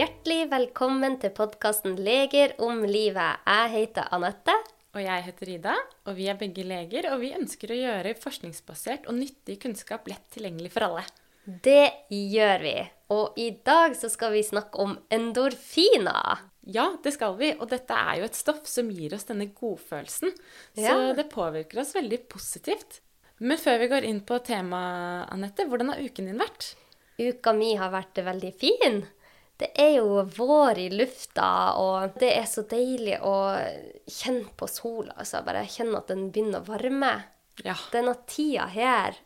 Hjertelig velkommen til podkasten 'Leger om livet'. Jeg heter Anette. Og jeg heter Ida, og vi er begge leger, og vi ønsker å gjøre forskningsbasert og nyttig kunnskap lett tilgjengelig for alle. Det gjør vi. Og i dag så skal vi snakke om endorfiner. Ja, det skal vi, og dette er jo et stoff som gir oss denne godfølelsen. Så Ja. det påvirker oss veldig positivt. Men før vi går inn på temaet, Anette, hvordan har uken din vært? Uka mi har vært veldig fin. Det er jo vår i lufta, og det er så deilig å kjenne på sola. Altså bare kjenne at den begynner å varme. Ja. Denne tida her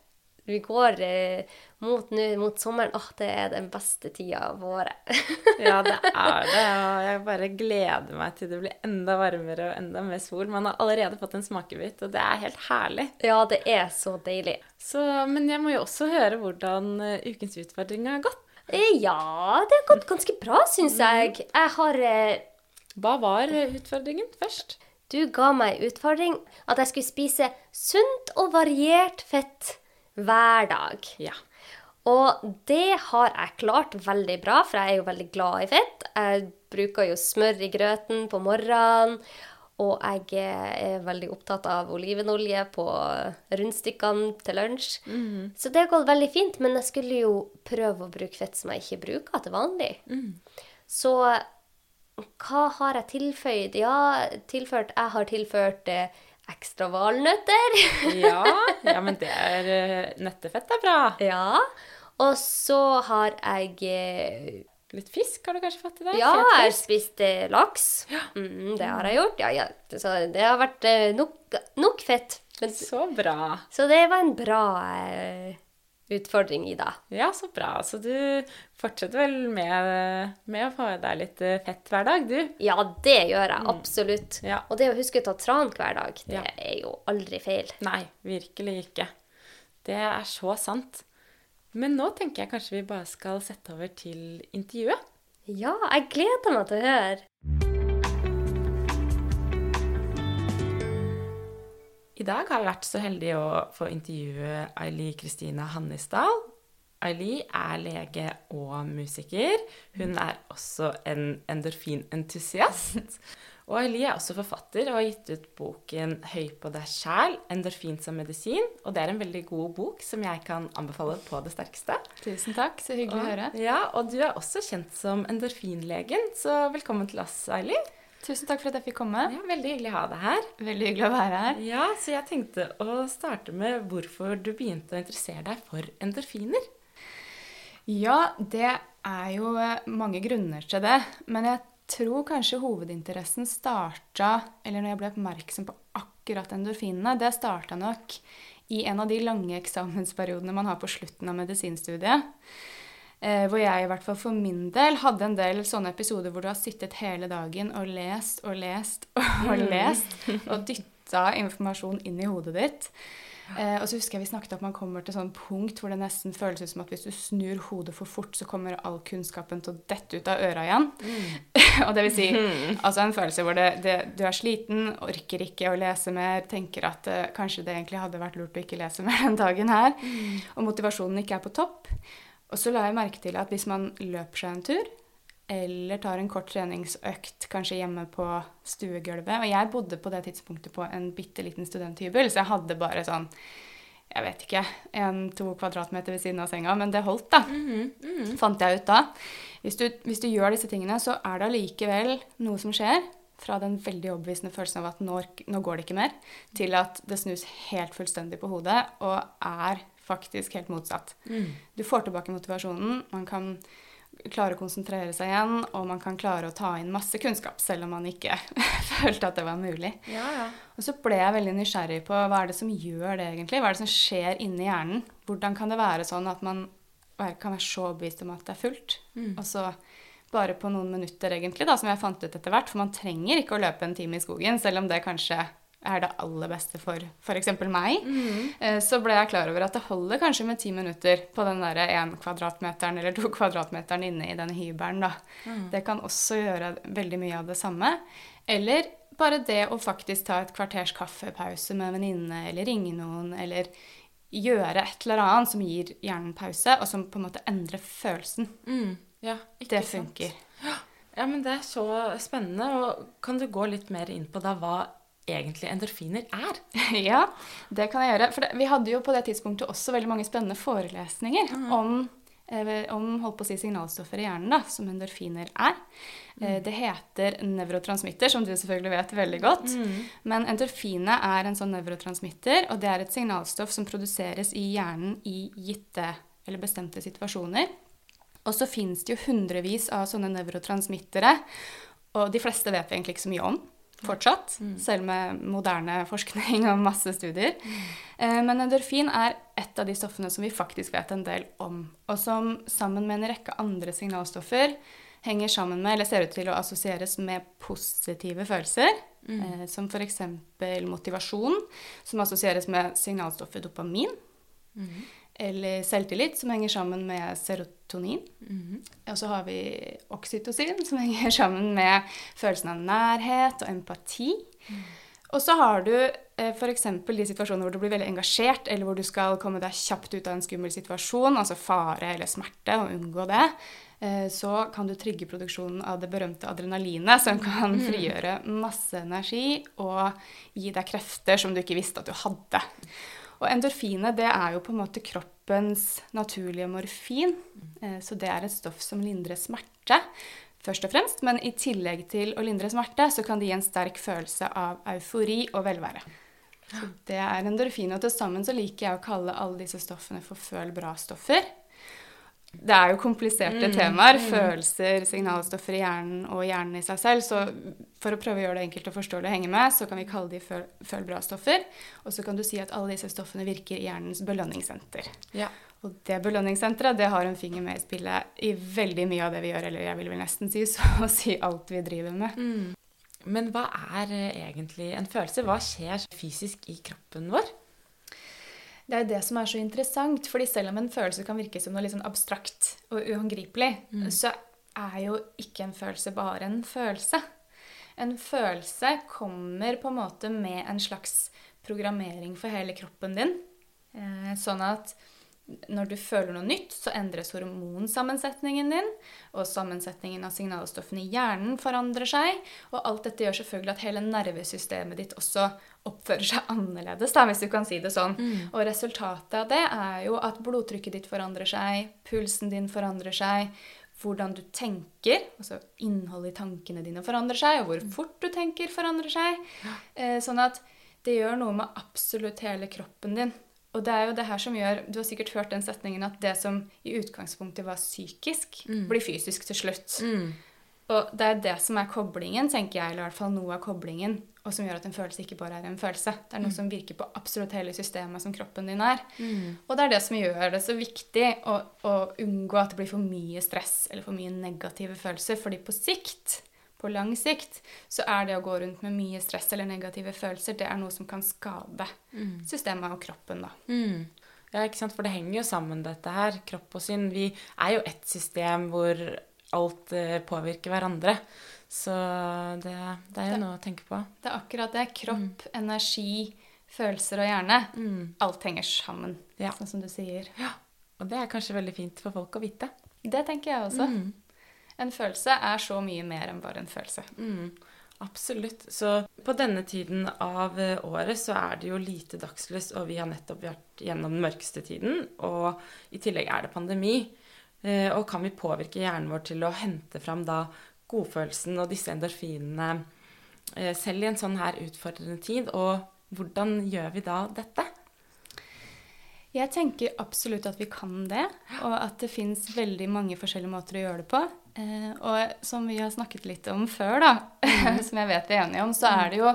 vi går eh, mot, nå- mot sommeren, åh, det er den beste tida av året. Ja, det er det. Og jeg bare gleder meg til det blir enda varmere og enda mer sol. Man har allerede fått en smakebit, og det er helt herlig. ja, det er så deilig. Så, men jeg må jo også høre hvordan eh, ukens utfordring har gått. Eh, Ja, det har gått ganske bra, syns jeg. Jeg har eh, Hva var eh, utfordringen først? Du ga meg utfordring at jeg skulle spise sunt og variert fett hver dag. Ja. Og det har jeg klart veldig bra, for jeg er jo veldig glad i fett. Jeg bruker jo smør i grøten på morgenen. Og jeg er veldig opptatt av olivenolje på rundstykkene til lunsj. Så det har gått veldig fint, men jeg skulle jo prøve å bruke fett som jeg ikke bruker til vanlig. Så hva har jeg tilføyd? Ja, tilført, jeg har tilført eh, ekstra valnøtter. Ja, ja men det er eh, Nøttefett er bra. ja. Og så har jeg eh, Litt fisk har du kanskje fått i deg? Ja, jeg har spist eh, laks. Mm, det har jeg gjort. Ja, ja. Så det har vært eh, nok, nok fett. Men, Så bra. så det var en bra eh, utfordring, dag. Ja, så bra. Så du fortsetter vel med, med å få i deg litt fett hver dag, du? Ja, det gjør jeg absolutt. Ja. Og det å huske å ta tran hver dag, det Ja. er jo aldri feil. Nei, virkelig ikke. Det er så sant. Men nå tenker jeg kanskje vi bare skal sette over til intervjuet. Ja, jeg gleder meg til å høre. I dag har jeg vært så heldig å få intervjue Aili Kristina Hannisdal. Aili er lege og musiker. Hun er også en endorfinentusiast. Og Aili er også forfatter og har gitt ut boken 'Høy på deg sjæl endorfin som medisin'. Og det er en veldig god bok som jeg kan anbefale på det sterkeste. Tusen takk, så hyggelig å høre. Ja, Og du er også kjent som endorfinlegen, så velkommen til oss, Aili. Tusen takk for at jeg fikk komme. Ja, veldig hyggelig å ha deg her. Veldig hyggelig å være her. Ja, så jeg tenkte å starte med hvorfor du begynte å interessere deg for endorfiner. Ja, det er jo mange grunner til det. Men jeg tror kanskje hovedinteressen starta Eller når jeg ble oppmerksom på akkurat endorfinene, det starta nok i en av de lange eksamensperiodene man har på slutten av medisinstudiet. Eh, hvor jeg i hvert fall for min del hadde en del sånne episoder hvor du har sittet hele dagen og lest og lest og lest og dytta informasjon inn i hodet ditt. Eh, og så husker jeg vi snakket om at man kommer til sånn punkt hvor det nesten føles ut som at hvis du snur hodet for fort, så kommer all kunnskapen til å dette ut av øra igjen. og det vil si altså en følelse hvor det, det, du er sliten, orker ikke å lese mer, tenker at eh, kanskje det egentlig hadde vært lurt å ikke lese mer den dagen her, og motivasjonen ikke er på topp. Og så la jeg merke til at hvis man løper seg en tur, eller tar en kort treningsøkt kanskje hjemme på stuegulvet Og jeg bodde på det tidspunktet på en bitte liten studenthybel, så jeg hadde bare sånn jeg vet ikke, en-to kvadratmeter ved siden av senga, men det holdt, da. Fant jeg ut da. Hvis du, hvis du gjør disse tingene, så er det allikevel noe som skjer. Fra den veldig overbevisende følelsen av at nå, nå går det ikke mer, til at det snus helt fullstendig på hodet og er faktisk helt motsatt. Du får tilbake motivasjonen, man kan klare å konsentrere seg igjen, og man kan klare å ta inn masse kunnskap, selv om man ikke følte at det var mulig. Ja, ja. Og så ble jeg veldig nysgjerrig på hva er det som gjør det egentlig? Hva er det som skjer inni hjernen? Hvordan kan det være sånn at man kan være så overbevist om at det er fullt, og så bare på noen minutter, egentlig, da, som jeg fant ut etter hvert, for man trenger ikke å løpe en time i skogen, selv om det kanskje er det aller beste for f.eks. meg, mm. så ble jeg klar over at det holder kanskje med ti minutter på den der én kvadratmeteren eller to kvadratmeteren inne i denne hybelen. da. Det kan også gjøre veldig mye av det samme. Eller bare det å faktisk ta et kvarters kaffepause med en venninne, eller ringe noen, eller gjøre et eller annet som gir hjernen pause, og som på en måte endrer følelsen. Mm, ja, Det sant? funker. Ja, men det er så spennende. Og kan du gå litt mer inn på da hva egentlig endorfiner er? ja, det kan jeg gjøre. For det, vi hadde jo på det tidspunktet også veldig mange spennende forelesninger om, eh, om holdt på å si signalstoffer i hjernen, da, som endorfiner er. Eh, Det heter nevrotransmitter, som du selvfølgelig vet veldig godt. Men endorfine er en sånn nevrotransmitter, og det er et signalstoff som produseres i hjernen i gitte eller bestemte situasjoner. Og så fins det jo hundrevis av sånne nevrotransmittere, og de fleste vet vi egentlig ikke så mye om fortsatt, selv med moderne forskning og masse studier. Mm. Men endorfin er et av de stoffene som vi faktisk vet en del om, og som sammen med en rekke andre signalstoffer henger sammen med, eller ser ut til å assosieres med positive følelser, Mm. som f.eks. motivasjon, som assosieres med signalstoffet dopamin, eller selvtillit, som henger sammen med serotonin. Og så har vi oksytocin, som henger sammen med følelsen av nærhet og empati. Og så har du eh, f.eks. de situasjonene hvor du blir veldig engasjert, eller hvor du skal komme deg kjapt ut av en skummel situasjon, altså fare eller smerte, og unngå det. Eh, så kan du trigge produksjonen av det berømte adrenalinet, som kan frigjøre masse energi og gi deg krefter som du ikke visste at du hadde. Og endorfinet det er jo på en måte kroppens naturlige morfin. Eh, Så det er et stoff som lindrer smerte, først og fremst. Men i tillegg til å lindre smerte, så kan det gi en sterk følelse av eufori og velvære. Så det er endorfin. Og til sammen så liker jeg å kalle alle disse stoffene for føl bra-stoffer. Det er jo kompliserte temaer. Følelser, signalstoffer i hjernen og hjernen i seg selv. Så for å prøve å gjøre det enkelt og forståelig å henge med, så kan vi kalle de føl, føl bra-stoffer. Og så kan du si at alle disse stoffene virker i hjernens belønningssenter. Ja. Og det belønningssenteret det har en finger med i spillet i veldig mye av det vi gjør, eller jeg vil vel nesten si så å si alt vi driver med. Men hva er eh, egentlig en følelse? Hva skjer fysisk i kroppen vår? Det er jo det som er så interessant, fordi selv om en følelse kan virke som noe litt sånn abstrakt og uhåndgripelig, så er jo ikke en følelse bare en følelse. En følelse kommer på en måte med en slags programmering for hele kroppen din. Eh, Sånn at når du føler noe nytt, så endres hormonsammensetningen din, og sammensetningen av signalstoffene i hjernen forandrer seg. Og alt dette gjør selvfølgelig at hele nervesystemet ditt også oppfører seg annerledes, da, hvis du kan si det sånn. Og resultatet av det er jo at blodtrykket ditt forandrer seg, pulsen din forandrer seg, hvordan du tenker, altså innholdet i tankene dine forandrer seg, og hvor fort du tenker forandrer seg. Eh, Sånn at det gjør noe med absolutt hele kroppen din. Og det er jo det her som gjør Du har sikkert hørt den setningen at det som i utgangspunktet var psykisk, blir fysisk til slutt. Og det er det som er koblingen, tenker jeg, eller i hvert fall noe av koblingen, og som gjør at en følelse ikke bare er en følelse. Det er noe som virker på absolutt hele systemet som kroppen din er. Og det er det som gjør det så viktig å, å unngå at det blir for mye stress eller for mye negative følelser, fordi på sikt på lang sikt så er det å gå rundt med mye stress eller negative følelser, det er noe som kan skade systemet og kroppen, da. Ja, ikke sant? For det henger jo sammen, dette her. Kropp og sinn. Vi er jo ett system hvor alt eh, påvirker hverandre. Så det, det er jo noe å tenke på. Det er akkurat det. Kropp, energi, følelser og hjerne. Alt henger sammen, Ja. sånn som du sier. Og det er kanskje veldig fint for folk å vite. Det tenker jeg også. En følelse er så mye mer enn bare en følelse. Mm, absolutt. Så på denne tiden av eh, året så er det jo lite dagslys, og vi har nettopp vært gjennom den mørkeste tiden, og i tillegg er det pandemi. Eh, Og kan vi påvirke hjernen vår til å hente fram da godfølelsen og disse endorfinene eh, selv i en sånn her utfordrende tid? Og hvordan gjør vi da dette? Jeg tenker absolutt at vi kan det, og at det fins veldig mange forskjellige måter å gjøre det på. Eh, og som vi har snakket litt om før, da, som jeg vet vi er enige om, så er det jo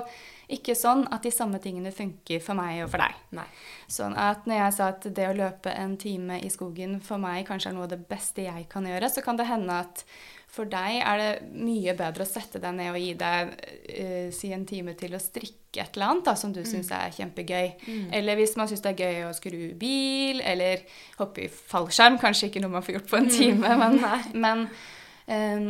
ikke sånn at de samme tingene funker for meg og for deg. Nei. Sånn at når jeg sa at det å løpe en time i skogen for meg kanskje er noe av det beste jeg kan gjøre, så kan det hende at for deg er det mye bedre å sette deg ned og gi deg uh, si en time til å strikke et eller annet da, som du syns er kjempegøy. Eller hvis man syns det er gøy å skru bil, eller hoppe i fallskjerm. Kanskje ikke noe man får gjort på en time, men, men, um,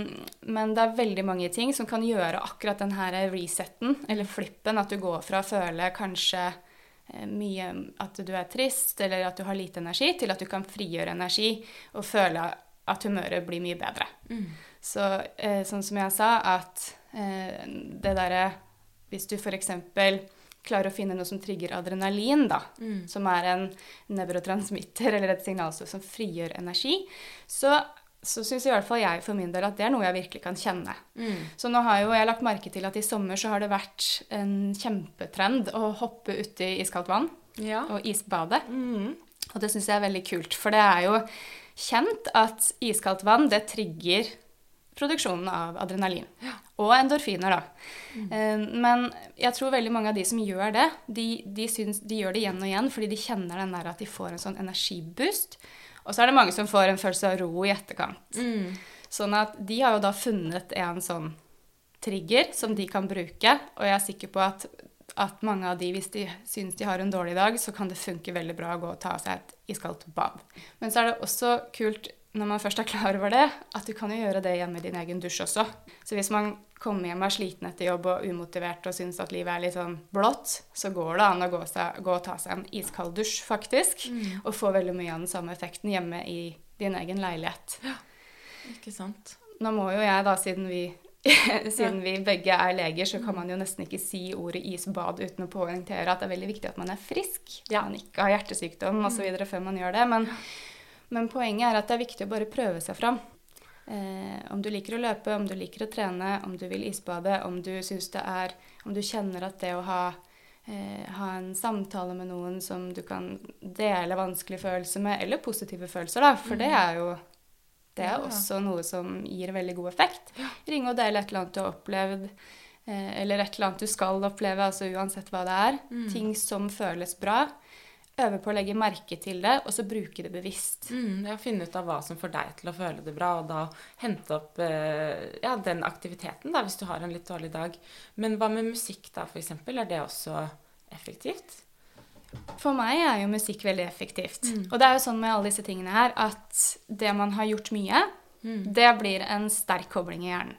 men det er veldig mange ting som kan gjøre akkurat den her resetten, eller flippen, at du går fra å føle kanskje eh, mye at du er trist eller at du har lite energi, til at du kan frigjøre energi og føle at humøret blir mye bedre. Så eh, sånn som jeg sa, at eh, det derre Hvis du f.eks. klarer å finne noe som trigger adrenalin, da, Mm. som er en nevrotransmitter eller et signalstoff som frigjør energi, så, så syns i hvert fall jeg for min del at det er noe jeg virkelig kan kjenne. Mm. Så nå har jo jeg lagt merke til at i sommer så har det vært en kjempetrend å hoppe uti iskaldt vann Ja. og isbade. Mm. Og det syns jeg er veldig kult, for det er jo kjent at iskaldt vann det trigger produksjonen av adrenalin. Og endorfiner, da. Mm. Men jeg tror veldig mange av de som gjør det, de, de, syns, de gjør det igjen og igjen fordi de kjenner den der at de får en sånn energiboost. Og så er det mange som får en følelse av ro i etterkant. Mm. Sånn at de har jo da funnet en sånn trigger som de kan bruke, og jeg er sikker på at, at mange av de, hvis de syns de har en dårlig dag, så kan det funke veldig bra å gå og ta seg et iskaldt bad. Men så er det også kult, når man først er klar over det, at du kan jo gjøre det hjemme i din egen dusj også. Så hvis man kommer hjem og er sliten etter jobb og umotivert og syns at livet er litt sånn blått, så går det an å gå, seg, gå og ta seg en iskald dusj, faktisk, og få veldig mye av den samme effekten hjemme i din egen leilighet. Ikke sant. Nå må jo jeg da, siden vi, siden vi begge er leger, så kan man jo nesten ikke si ordet isbad uten å poengtere at det er veldig viktig at man er frisk. Ja. Man ikke har hjertesykdom osv. før man gjør det. Men, men poenget er at det er viktig å bare prøve seg fram. Eh, om du liker å løpe, om du liker å trene, om du vil isbade, om du syns det er Om du kjenner at det å ha eh, ha en samtale med noen som du kan dele vanskelige følelser med, eller positive følelser, da. For det er jo det er Ja. også noe som gir veldig god effekt. Ringe og dele et eller annet du har opplevd, eh, eller et eller annet du skal oppleve, altså uansett hva det er. Ting som føles bra. Øve på å legge merke til det, og så bruke det bevisst. Mm, ja, finne ut av hva som får deg til å føle det bra, og da hente opp eh, ja, den aktiviteten da, hvis du har en litt dårlig dag. Men hva med musikk da, for eksempel? Er det også effektivt? For meg er jo musikk veldig effektivt. Og det er jo sånn med alle disse tingene her at det man har gjort mye, det blir en sterk kobling i hjernen.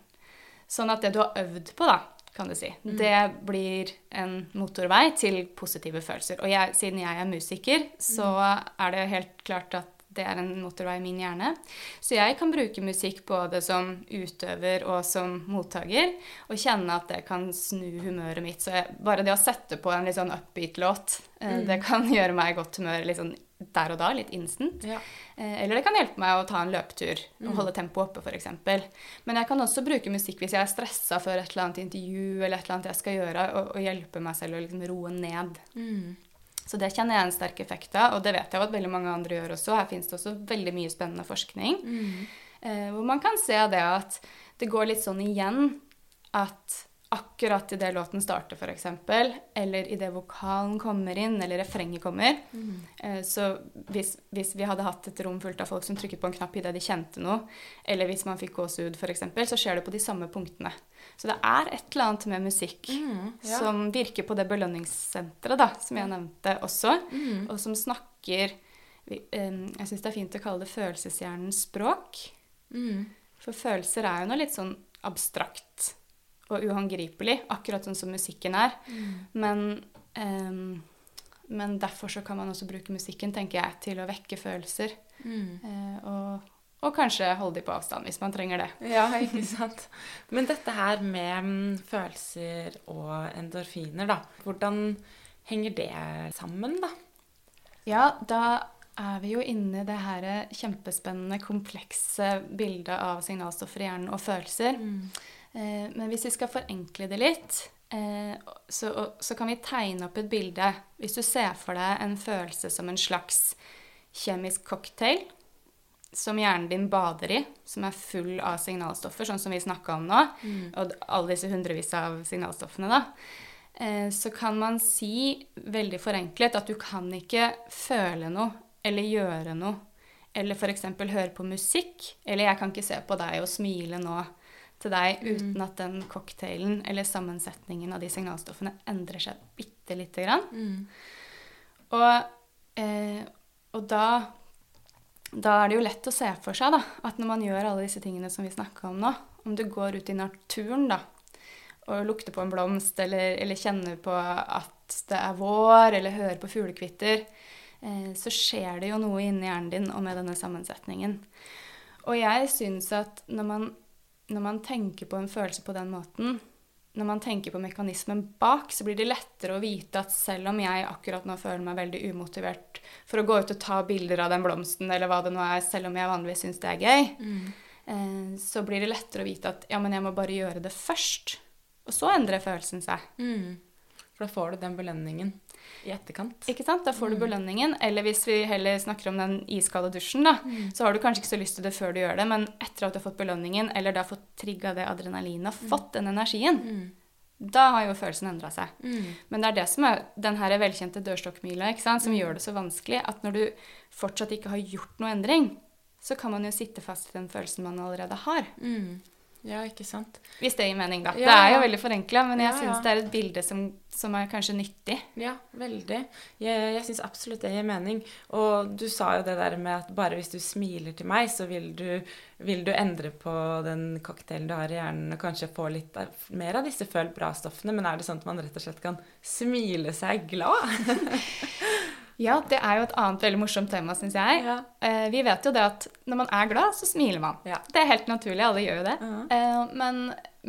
Sånn at det du har øvd på, da, kan du si, det blir en motorvei til positive følelser. Og jeg, siden jeg er musiker, så er det helt klart at det er en motorvei i min hjerne. Så jeg kan bruke musikk både som utøver og som mottaker, og kjenne at det kan snu humøret mitt. Så jeg, bare det å sette på en litt sånn upbeat-låt, mm. det kan gjøre meg i godt humør litt sånn der og da, litt instant. Ja. Eh, Eller det kan hjelpe meg å ta en løpetur og holde tempoet oppe, f.eks. Men jeg kan også bruke musikk hvis jeg er stressa før et eller annet intervju eller et eller annet jeg skal gjøre, og, og hjelpe meg selv å liksom roe ned. Mm. Så det kjenner jeg en sterk effekt av, og det vet jeg at veldig mange andre gjør også. Her finnes det også veldig mye spennende forskning. Eh, hvor man kan se det at det går litt sånn igjen at akkurat idet låten starter, f.eks., eller idet vokalen kommer inn, eller refrenget kommer eh, Så hvis, hvis vi hadde hatt et rom fullt av folk som trykket på en knapp idet de kjente noe, eller hvis man fikk gåsehud, f.eks., så skjer det på de samme punktene. Så det er et eller annet med musikk ja. som virker på det belønningssenteret, da, som jeg nevnte også, og som snakker Jeg syns det er fint å kalle det følelseshjernens språk. Mm. For følelser er jo noe litt sånn abstrakt og uhåndgripelig, akkurat sånn som musikken er. Men, um, men derfor så kan man også bruke musikken, tenker jeg, til å vekke følelser. Eh, og, og kanskje holde de på avstand, hvis man trenger det. Ja, ikke sant. Men dette her med mm, følelser og endorfiner, da. Hvordan henger det sammen, da? Ja, da er vi jo inne i det her kjempespennende, komplekse bildet av signalstoffer i hjernen og følelser. Eh, men hvis vi skal forenkle det litt, eh, så, så kan vi tegne opp et bilde. Hvis du ser for deg en følelse som en slags kjemisk cocktail som hjernen din bader i, som er full av signalstoffer, sånn som vi snakka om nå, og alle disse hundrevis av signalstoffene, da, eh, så kan man si veldig forenklet at du kan ikke føle noe eller gjøre noe, eller f.eks. høre på musikk, eller jeg kan ikke se på deg og smile nå til deg uten at den cocktailen eller sammensetningen av de signalstoffene endrer seg bitte lite grann. Og, eh, og da, da er det jo lett å se for seg da, at når man gjør alle disse tingene som vi snakka om nå, om du går ut i naturen da, og lukter på en blomst, eller, eller kjenner på at det er vår, eller hører på fuglekvitter, eh, så skjer det jo noe inni hjernen din og med denne sammensetningen. Og jeg syns at når man når man tenker på en følelse på den måten, når man tenker på mekanismen bak, så blir det lettere å vite at selv om jeg akkurat nå føler meg veldig umotivert for å gå ut og ta bilder av den blomsten, eller hva det nå er, selv om jeg vanligvis syns det er gøy, mm. så blir det lettere å vite at ja, men jeg må bare gjøre det først. Og så endrer følelsen seg. Mm. For da får du den belønningen i etterkant. Ikke sant? Da får du belønningen. Eller hvis vi heller snakker om den iskalde dusjen, da, så har du kanskje ikke så lyst til det før du gjør det, men etter at du har fått belønningen, eller da fått trigga det adrenalinet og fått den energien, da har jo følelsen endra seg. Men det er det som er den her velkjente dørstokkmila, ikke sant, som gjør det så vanskelig at når du fortsatt ikke har gjort noe endring, så kan man jo sitte fast i den følelsen man allerede har. Mm. Ja, ikke sant. Hvis det gir mening, da. Ja, Det er jo veldig forenkla, men jeg Ja, syns det er et bilde som, som er kanskje nyttig. Ja, veldig. Jeg, jeg syns absolutt det gir mening. Og du sa jo det der med at bare hvis du smiler til meg, så vil du, vil du endre på den cocktailen du har i hjernen, og kanskje få litt av, mer av disse føl bra-stoffene. Men er det sånn at man rett og slett kan smile seg glad? Ja, det er jo et annet veldig morsomt tema, syns jeg. Ja. Eh, vi vet jo det at når man er glad, så smiler man. Ja. Det er helt naturlig, alle gjør jo det. Mhm. Eh, men,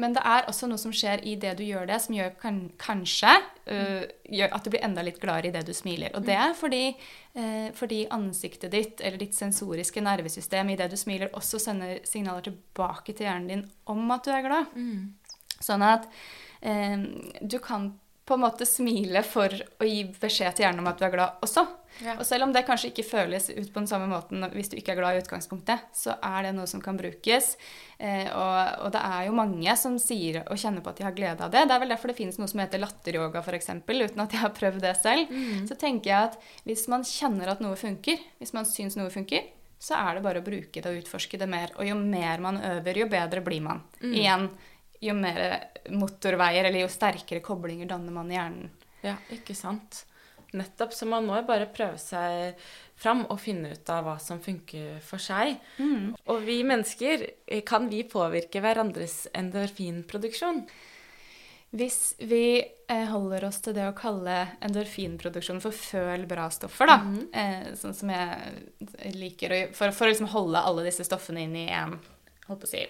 men det er også noe som skjer i det du gjør det, som gjør kan, kanskje uh, gjør at du blir enda litt gladere i det du smiler. Og det er fordi, eh, fordi ansiktet ditt, eller ditt sensoriske nervesystem i det du smiler, også sender signaler tilbake til hjernen din om at du er glad. Sånn at eh, du kan på en måte smile for å gi beskjed til hjernen om at du er glad også. Ja. Og selv om det kanskje ikke føles ut på den samme måten hvis du ikke er glad i utgangspunktet, så er det noe som kan brukes. Eh, og, og det er jo mange som sier og kjenner på at de har glede av det. Det er vel derfor det finnes noe som heter latteryoga, f.eks., uten at jeg har prøvd det selv. Så tenker jeg at hvis man kjenner at noe funker, hvis man syns noe funker, så er det bare å bruke det og utforske det mer. Og jo mer man øver, jo bedre blir man. Igjen, jo mer motorveier eller jo sterkere koblinger danner man i hjernen. Ja, ikke sant. Nettopp. Så man må jo bare prøve seg fram og finne ut av hva som funker for seg. Og vi mennesker, eh, kan vi påvirke hverandres endorfinproduksjon? Hvis vi eh, holder oss til det å kalle endorfinproduksjon for føl bra-stoffer, da, eh, sånn som jeg liker å gjøre, for, for å liksom holde alle disse stoffene inn i én, holdt på å si,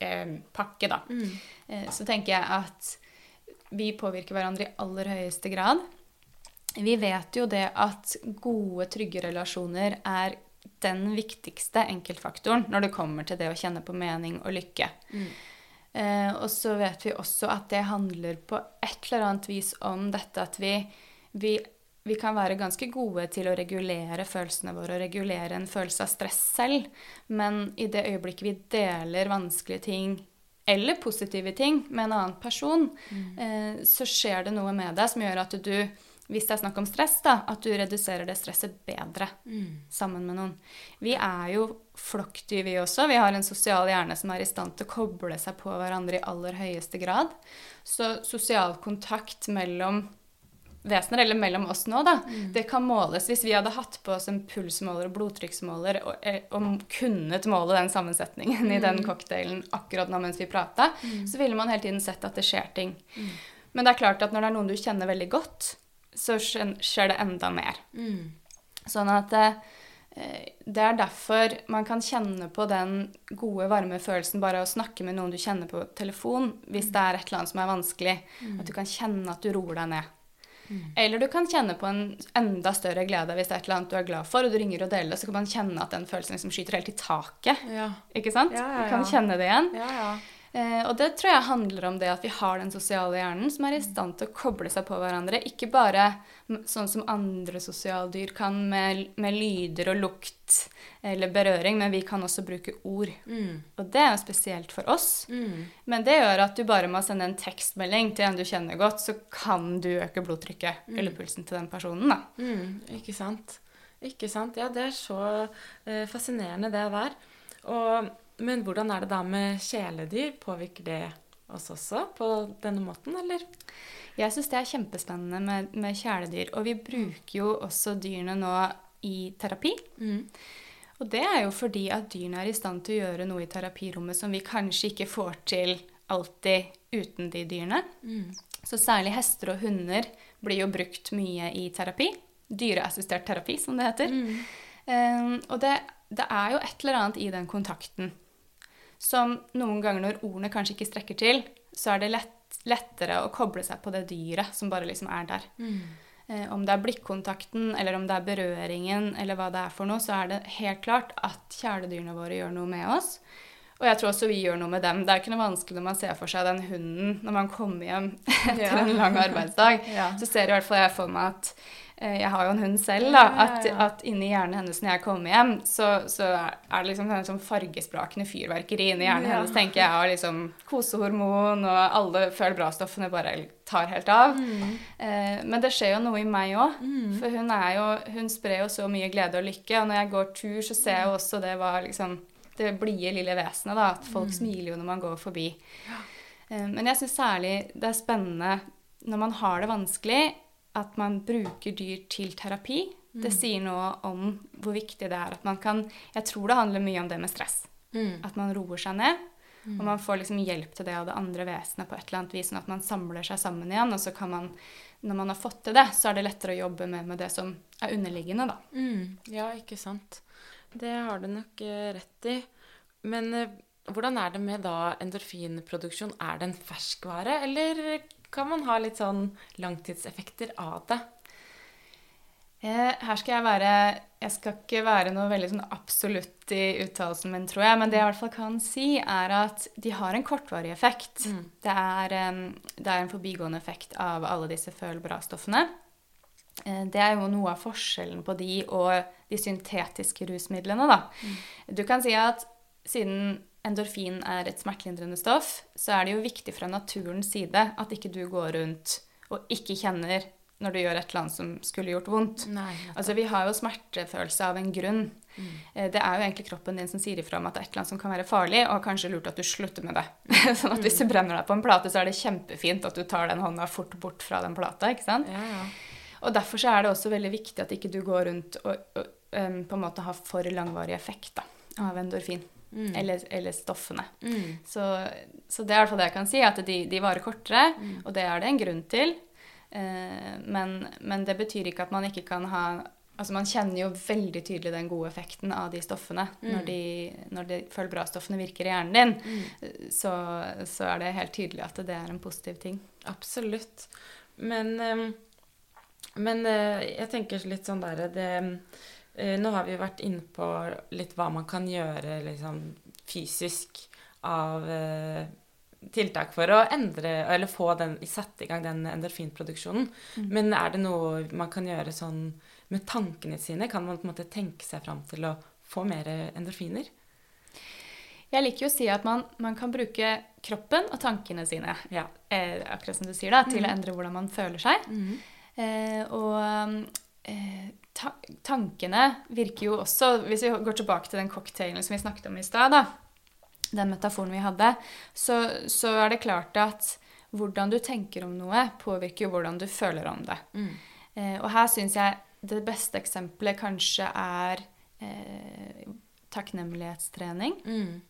eh, pakke, da, eh, så tenker jeg at vi påvirker hverandre i aller høyeste grad. Vi vet jo det at gode, trygge relasjoner er den viktigste enkeltfaktoren når det kommer til det å kjenne på mening og lykke. Eh, og så vet vi også at det handler på et eller annet vis om dette at vi, vi, vi kan være ganske gode til å regulere følelsene våre og regulere en følelse av stress selv, men i det øyeblikket vi deler vanskelige ting eller positive ting med en annen person, eh, så skjer det noe med deg som gjør at du, hvis det er snakk om stress, da, at du reduserer det stresset bedre sammen med noen. Vi er jo flokkdyr, vi også. Vi har en sosial hjerne som er i stand til å koble seg på hverandre i aller høyeste grad. Så sosial kontakt mellom vesener, eller mellom oss nå, da, det kan måles. Hvis vi hadde hatt på oss en pulsmåler og blodtrykksmåler og, eh, og kunnet måle den sammensetningen i den cocktailen akkurat nå mens vi prata, så ville man hele tiden sett at det skjer ting. Men det er klart at når det er noen du kjenner veldig godt, så skjer det enda mer. Sånn at eh, det er derfor man kan kjenne på den gode, varme følelsen bare å snakke med noen du kjenner på telefon, hvis det er et eller annet som er vanskelig. At du kan kjenne at du roer deg ned. Eller du kan kjenne på en enda større glede hvis det er et eller annet du er glad for, og du ringer og deler det, så kan man kjenne at den følelsen liksom skyter helt i taket. Ja. Ikke sant? Ja, ja, Du kan kjenne det igjen. Ja, ja. Eh, og det tror jeg handler om det at vi har den sosiale hjernen som er i stand til å koble seg på hverandre. Ikke bare sånn som andre sosialdyr kan med, med lyder og lukt eller berøring, men vi kan også bruke ord. Og det er jo spesielt for oss. Men det gjør at du bare må sende en tekstmelding til en du kjenner godt, så kan du øke blodtrykket eller pulsen til den personen. da. Mm, ikke sant. Ikke sant. Ja, det er så eh, fascinerende, det der. Og, men hvordan er det da med kjæledyr? Påvirker det oss også på denne måten, eller? Jeg syns det er kjempespennende med, med kjæledyr. Og vi bruker jo også dyrene nå i terapi. Og det er jo fordi at dyrene er i stand til å gjøre noe i terapirommet som vi kanskje ikke får til alltid uten de dyrene. Så særlig hester og hunder blir jo brukt mye i terapi. Dyreassistert terapi, som det heter. Um, og det, det er jo et eller annet i den kontakten som noen ganger når ordene kanskje ikke strekker til, så er det lett, lettere å koble seg på det dyret som bare liksom er der. Eh, om det er blikkontakten, eller om det er berøringen, eller hva det er for noe, så er det helt klart at kjæledyrene våre gjør noe med oss. Og jeg tror også vi gjør noe med dem. Det er ikke noe vanskelig når man ser for seg den hunden når man kommer hjem etter Ja. en lang arbeidsdag. Ja. Så ser i hvert fall jeg for meg at jeg har jo en hund selv, da. At, at inni hjernen hennes når jeg kommer hjem, så, så er det liksom sånn fargesprakende fyrverkeri inni hjernen Ja. hennes, tenker jeg. Og liksom kosehormon og alle føler bra-stoffene bare tar helt av. Mm. Eh, men det skjer jo noe i meg òg. For hun, er jo, hun sprer jo så mye glede og lykke. Og når jeg går tur, så ser jeg jo også det var liksom det blide lille vesenet. da, At folk smiler jo når man går forbi. Eh, men jeg syns særlig det er spennende når man har det vanskelig, at man bruker dyr til terapi. Det sier noe om hvor viktig det er at man kan Jeg tror det handler mye om det med stress. Mm. At man roer seg ned. Og man får liksom hjelp til det av det andre vesenet på et eller annet vis, sånn at man samler seg sammen igjen. Og så kan man, når man har fått til det, så er det lettere å jobbe med, med det som er underliggende, da. Mm. Ja, ikke sant. Det har du nok eh, rett i. Men eh, hvordan er det med da endorfinproduksjon? Er det en ferskvare, eller kan man ha litt sånn langtidseffekter av det? Eh, her skal jeg være Jeg skal ikke være noe veldig sånn absolutt i uttalelsen min, tror jeg. Men det jeg i hvert fall kan si, er at de har en kortvarig effekt. Mm. Det, er, det er en forbigående effekt av alle disse føl bra-stoffene. Eh, Det er jo noe av forskjellen på de og de syntetiske rusmidlene, da. Du kan si at siden endorfin er et smertelindrende stoff, så er det jo viktig fra naturens side at ikke du går rundt og ikke kjenner når du gjør et eller annet som skulle gjort vondt. Nei. Altså, Vi har jo smertefølelse av en grunn. Mm. Det er jo egentlig kroppen din som sier ifra om at det er et eller annet som kan være farlig, og kanskje lurt at du slutter med det. sånn at hvis du brenner deg på en plate, så er det kjempefint at du tar den hånda fort bort fra den plata. ikke sant? Ja, ja. Og derfor så er det også veldig viktig at ikke du går rundt og, og um, på en måte har for langvarig effekt da, av endorfin. Eller, eller stoffene. Mm. Så, så det er i hvert fall det jeg kan si, at de, de varer kortere, og det er det en grunn til. Eh, men, men det betyr ikke at man ikke kan ha Altså Man kjenner jo veldig tydelig den gode effekten av de stoffene når de, når de følg bra-stoffene virker i hjernen din. Så, så er det helt tydelig at det er en positiv ting. Absolutt. Men, eh, men eh, jeg tenker litt sånn der det, eh, Nå har vi jo vært inne på litt hva man kan gjøre liksom, fysisk av eh, tiltak for å endre eller få den, satt i gang den endorfinproduksjonen. Men er det noe man kan gjøre sånn med tankene sine? Kan man på en måte tenke seg fram til å få mer endorfiner? Jeg liker jo å si at man, man kan bruke kroppen og tankene sine, Ja. eh, akkurat som du sier, da, til å endre hvordan man føler seg. Eh, og eh, ta tankene virker jo også Hvis vi går tilbake til den cocktailen som vi snakket om i stad, den metaforen vi hadde, så, så er det klart at hvordan du tenker om noe, påvirker jo hvordan du føler om det. Eh, og her syns jeg det beste eksempelet kanskje er eh, takknemlighetstrening. Mm.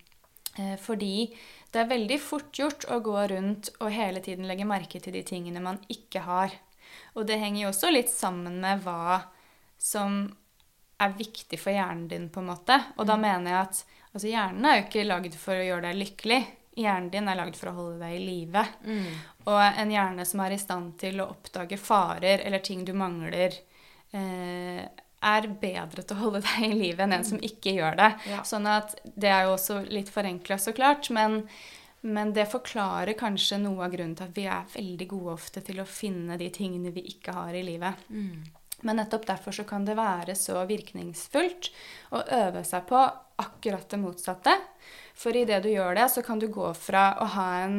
Eh, fordi det er veldig fort gjort å gå rundt og hele tiden legge merke til de tingene man ikke har. Og det henger jo også litt sammen med hva som er viktig for hjernen din, på en måte. Og da mener jeg at altså, hjernen er jo ikke lagd for å gjøre deg lykkelig. Hjernen din er lagd for å holde deg i live. Og en hjerne som er i stand til å oppdage farer eller ting du mangler, eh, er bedre til å holde deg i live enn en som ikke gjør det. Ja. Sånn at det er jo også litt forenkla, så klart, men, men det forklarer kanskje noe av grunnen til at vi er veldig gode ofte til å finne de tingene vi ikke har i livet. Men nettopp derfor så kan det være så virkningsfullt å øve seg på akkurat det motsatte. For idet du gjør det, så kan du gå fra å ha en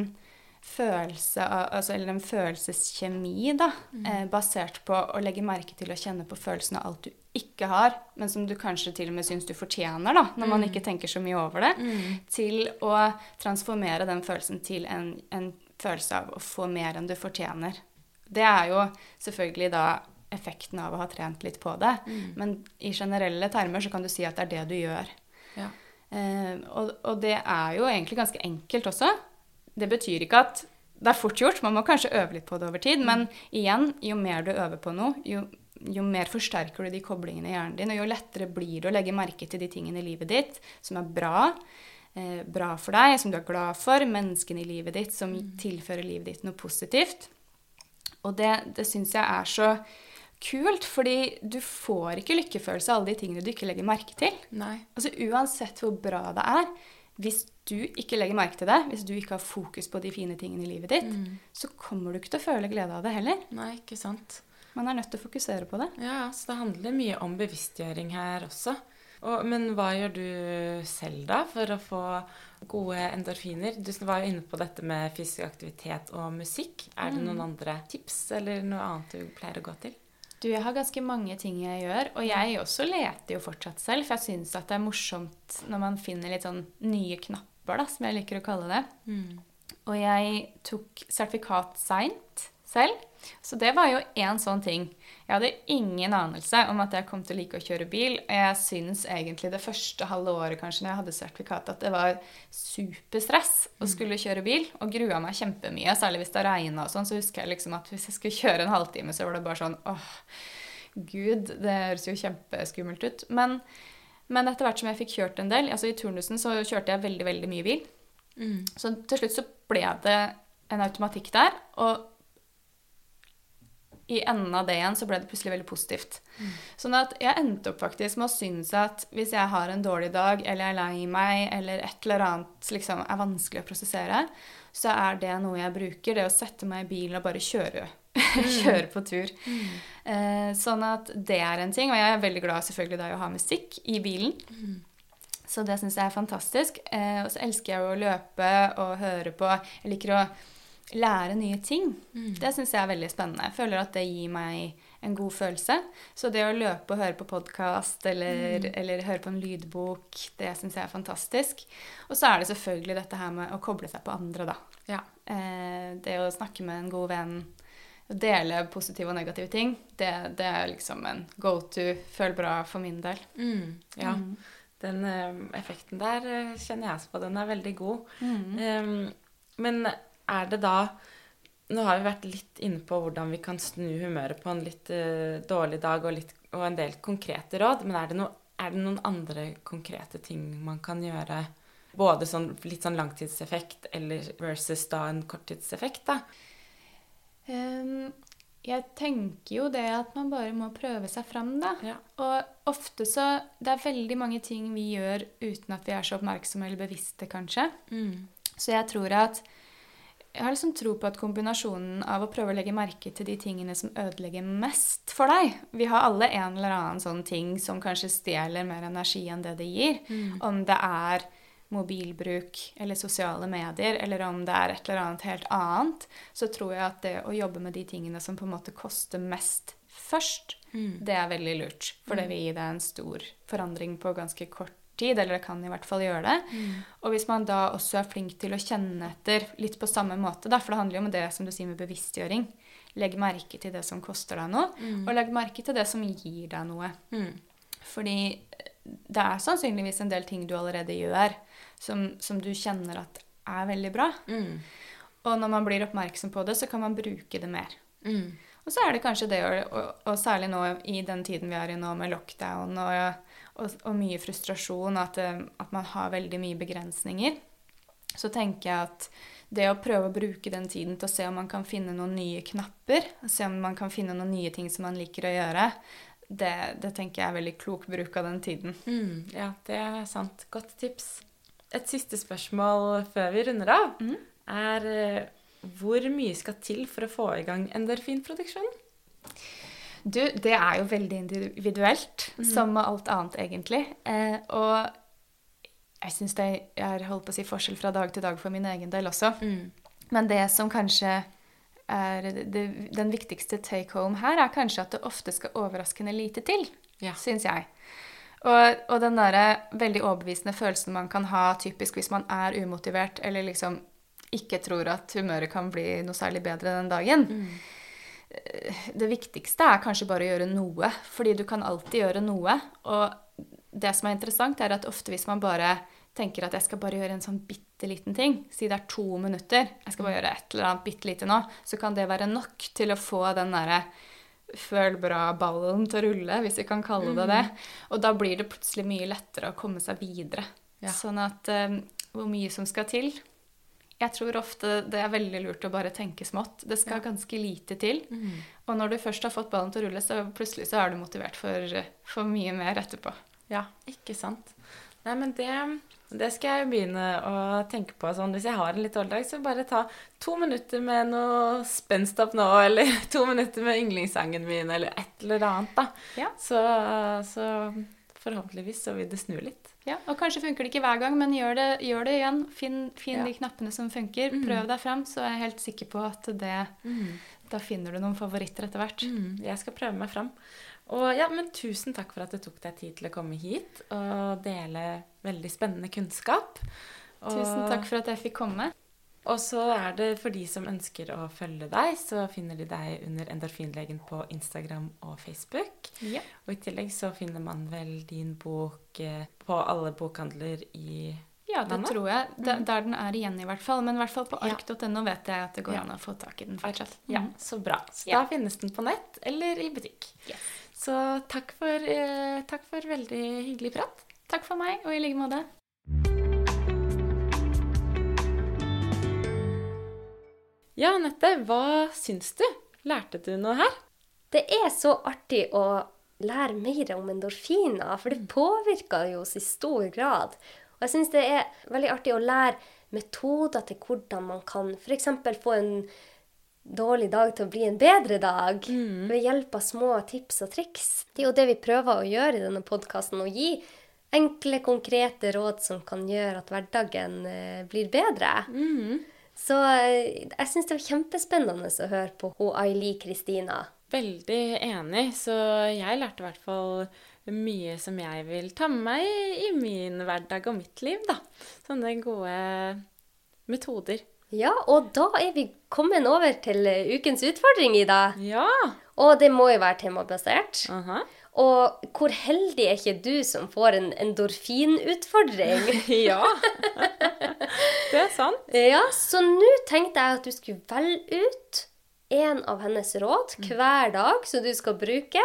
følelse av, altså, eller en følelseskjemi da, eh, basert på å legge merke til og kjenne på følelsen av alt du ikke har, men som du kanskje til og med syns du fortjener, da, når man ikke tenker så mye over det, til å transformere den følelsen til en, en følelse av å få mer enn du fortjener. Det er jo selvfølgelig da effekten av å ha trent litt på det, men i generelle termer så kan du si at det er det du gjør. Ja. Eh, og, og det er jo egentlig ganske enkelt også. Det betyr ikke at det er fort gjort, man må kanskje øve litt på det over tid, men igjen, jo mer du øver på noe, jo, jo mer forsterker du de koblingene i hjernen din, og jo lettere blir det å legge merke til de tingene i livet ditt som er bra, eh, bra for deg, som du er glad for, menneskene i livet ditt som tilfører livet ditt noe positivt. Og det, det syns jeg er så kult, fordi du får ikke lykkefølelse av alle de tingene du ikke legger merke til. Nei. Altså Uansett hvor bra det er, hvis du ikke legger merke til det, hvis du ikke har fokus på de fine tingene i livet ditt, så kommer du ikke til å føle glede av det heller. Nei, ikke sant. Man er nødt til å fokusere på det. Ja, så det handler mye om bevisstgjøring her også. Og, men hva gjør du selv da for å få gode endorfiner? Du var jo inne på dette med fysisk aktivitet og musikk. Er det noen andre tips eller noe annet du pleier å gå til? Du, jeg har ganske mange ting jeg gjør, og jeg også leter jo fortsatt selv, for jeg syns at det er morsomt når man finner litt sånn nye knapper, da, som jeg liker å kalle det. Og jeg tok sertifikat seint selv, så det var jo én sånn ting. Jeg hadde ingen anelse om at jeg kom til å like å kjøre bil, og jeg syns egentlig det første halve året kanskje når jeg hadde sertifikat, at det var superstress å skulle kjøre bil, og grua meg kjempemye, særlig hvis det regna og sånn, så husker jeg liksom at hvis jeg skulle kjøre en halvtime, så var det bare sånn åh, gud, det høres jo kjempeskummelt ut. Men, men etter hvert som jeg fikk kjørt en del, altså i turnusen så kjørte jeg veldig, veldig mye bil. Så til slutt så ble det en automatikk der, og i enden av det igjen så ble det plutselig veldig positivt. Sånn at jeg endte opp faktisk med å synes at hvis jeg har en dårlig dag, eller jeg er lei meg, eller et eller annet liksom er vanskelig å prosessere, så er det noe jeg bruker, det å sette meg i bilen og bare kjøre. kjøre på tur. Eh, sånn at det er en ting. Og jeg er veldig glad selvfølgelig da i å ha musikk i bilen. Så det syns jeg er fantastisk. Eh, og så elsker jeg å løpe og høre på. Jeg liker å lære nye ting. Det syns jeg er veldig spennende. Jeg føler at det gir meg en god følelse. Så det å løpe og høre på podkast eller, eller høre på en lydbok, det syns jeg er fantastisk. Og så er det selvfølgelig dette her med å koble seg på andre, da. Ja. Eh, det å snakke med en god venn, dele positive og negative ting, det, det er liksom en go to, føl bra for min del. Mm, ja. Den eh, effekten der eh, kjenner jeg også på. Den er veldig god. Um, men er det da Nå har vi vært litt inne på hvordan vi kan snu humøret på en litt uh, dårlig dag, og, litt, og en del konkrete råd. Men er det, no, er det noen andre konkrete ting man kan gjøre? Både sånn, litt sånn langtidseffekt eller versus da en korttidseffekt, da. Um, jeg tenker jo det at man bare må prøve seg fram, da. Ja. Og ofte så Det er veldig mange ting vi gjør uten at vi er så oppmerksomme eller bevisste, kanskje. Så jeg tror at Jeg har liksom tro på at kombinasjonen av å prøve å legge merke til de tingene som ødelegger mest for deg Vi har alle en eller annen sånn ting som kanskje stjeler mer energi enn det det gir. Om det er mobilbruk eller sosiale medier, eller om det er et eller annet helt annet, så tror jeg at det å jobbe med de tingene som på en måte koster mest først, det er veldig lurt. For det vil gi deg en stor forandring på ganske kort tid, eller det kan i hvert fall gjøre det. Og hvis man da også er flink til å kjenne etter litt på samme måte, da, for det handler jo om det som du sier med bevisstgjøring. Legg merke til det som koster deg noe, og legg merke til det som gir deg noe. Fordi det er sannsynligvis en del ting du allerede gjør, som, som du kjenner at er veldig bra. Og når man blir oppmerksom på det, så kan man bruke det mer. Og så er det kanskje det, og, og særlig nå i den tiden vi er i nå med lockdown og, og, og mye frustrasjon, at, eh, at man har veldig mye begrensninger, så tenker jeg at det å prøve å bruke den tiden til å se om man kan finne noen nye knapper, se om man kan finne noen nye ting som man liker å gjøre, det, det tenker jeg er veldig klok bruk av den tiden. Mm, ja, det er sant. Godt tips. Et siste spørsmål før vi runder av, er eh, hvor mye skal til for å få i gang endorfinproduksjonen? Du, det er jo veldig individuelt, som med alt annet, egentlig. Eh, og jeg syns det er holdt på å si forskjell fra dag til dag for min egen del også. Men det som kanskje er det, den viktigste take home her, er kanskje at det ofte skal overraskende lite til, Ja. syns jeg. Og, og den derre veldig overbevisende følelsen man kan ha typisk hvis man er umotivert, eller liksom ikke tror at humøret kan bli noe særlig bedre den dagen. Det viktigste er kanskje bare å gjøre noe, fordi du kan alltid gjøre noe. Og det som er interessant, er at ofte hvis man bare tenker at jeg skal bare gjøre en sånn bitte liten ting, si det er to minutter, jeg skal bare gjøre et eller annet bitte lite nå, så kan det være nok til å få den derre føl bra-ballen til å rulle, hvis vi kan kalle det det. Og da blir det plutselig mye lettere å komme seg videre. Ja. Sånn at um, hvor mye som skal til. Jeg tror ofte det er veldig lurt å bare tenke smått. Det skal ganske lite til. Og når du først har fått ballen til å rulle, så plutselig så er du motivert for, for mye mer etterpå. Ja, ikke sant. Nei, men det, det skal jeg begynne å tenke på. Sånn, hvis jeg har en litt dårlig dag, så bare ta to minutter med noe spenst opp nå, eller to minutter med yndlingssangen min, eller et eller annet, da. Ja. Så, så forhåpentligvis så vil det snu litt. Ja, og kanskje funker det ikke hver gang, men gjør det, gjør det igjen. Finn, finn Ja. de knappene som funker. Prøv deg frem, så er jeg helt sikker på at det, da finner du noen favoritter etter hvert. Mm, jeg skal prøve meg fram. Og ja, men tusen takk for at du tok deg tid til å komme hit og dele veldig spennende kunnskap. Og, Tusen takk for at jeg fikk komme. Og så er det for de som ønsker å følge deg, så finner de deg under Endorfinlegen på Instagram og Facebook. Ja. Og i tillegg så finner man vel din bok eh, på alle bokhandler i Ja, det landet? tror jeg. Da- Der den er igjen, i hvert fall. Men i hvert fall på ark.no vet jeg at det går Ja. an å få tak i den fortsatt. Ja, Mm. så bra. Så da finnes den på nett eller i butikk. Yes. Så takk for, eh, takk for veldig hyggelig prat. Takk for meg, og i like måte. Ja, Anette, hva syns du? Lærte du noe her? Det er så artig å lære mer om endorfiner, for det påvirker jo oss i stor grad. Og jeg syns det er veldig artig å lære metoder til hvordan man kan f.eks. få en dårlig dag til å bli en bedre dag ved hjelp av små tips og triks. Det er jo det vi prøver å gjøre i denne podkasten, å gi enkle, konkrete råd som kan gjøre at hverdagen eh, blir bedre. Så eh, jeg syns det var kjempespennende å høre på Aili Kristina. Veldig enig, så jeg lærte i hvert fall mye som jeg vil ta med meg i min hverdag og mitt liv, da. Sånne gode metoder. Ja, og da er vi kommet over til eh, ukens utfordring, Ida. Ja! Og det må jo være temabasert. Aha. Og hvor heldig er ikke du som får en endorfinutfordring? Ja. det er sant. ja, så nå tenkte jeg at du skulle velge ut en av hennes råd hver dag som du skal bruke.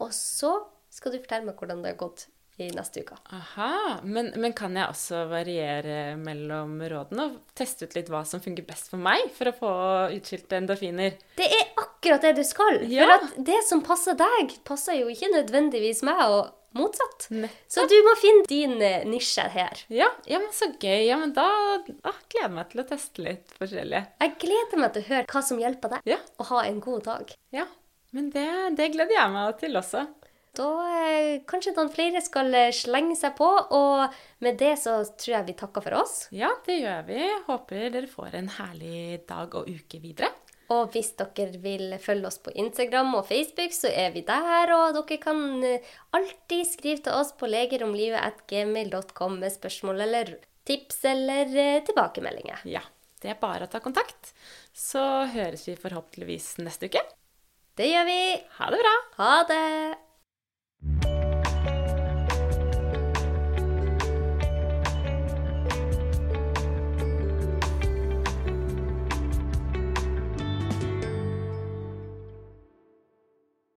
Og så skal du fortelle meg hvordan det har gått i neste uke. Aha, men, men kan jeg også variere mellom rådene og teste ut litt hva som fungerer best for meg, for å få utskilte endorfiner? Det er akkurat det du skal. Ja. For at det som passer deg, passer jo ikke nødvendigvis meg, og motsatt. Så du må finne din eh, nisje her. Ja, ja, men så gøy. Ja, men da å, gleder jeg meg til å teste litt forskjellig. Jeg gleder meg til å høre hva som hjelper deg Ja. å ha en god dag. Ja, men det, det gleder jeg meg til også. Da eh, kanskje noen flere skal eh, slenge seg på, og med det så tror jeg vi takker for oss. Ja, det gjør vi. Håper dere får en herlig dag og uke videre. Og hvis dere vil følge oss på Instagram og Facebook, så er vi der. Og dere kan eh, alltid skrive til oss på legeromlivet.gmail.com med spørsmål eller tips eller eh, tilbakemeldinger. Ja, det er bare å ta kontakt. Så høres vi forhåpentligvis neste uke. Det gjør vi. Ha det bra! Ha det!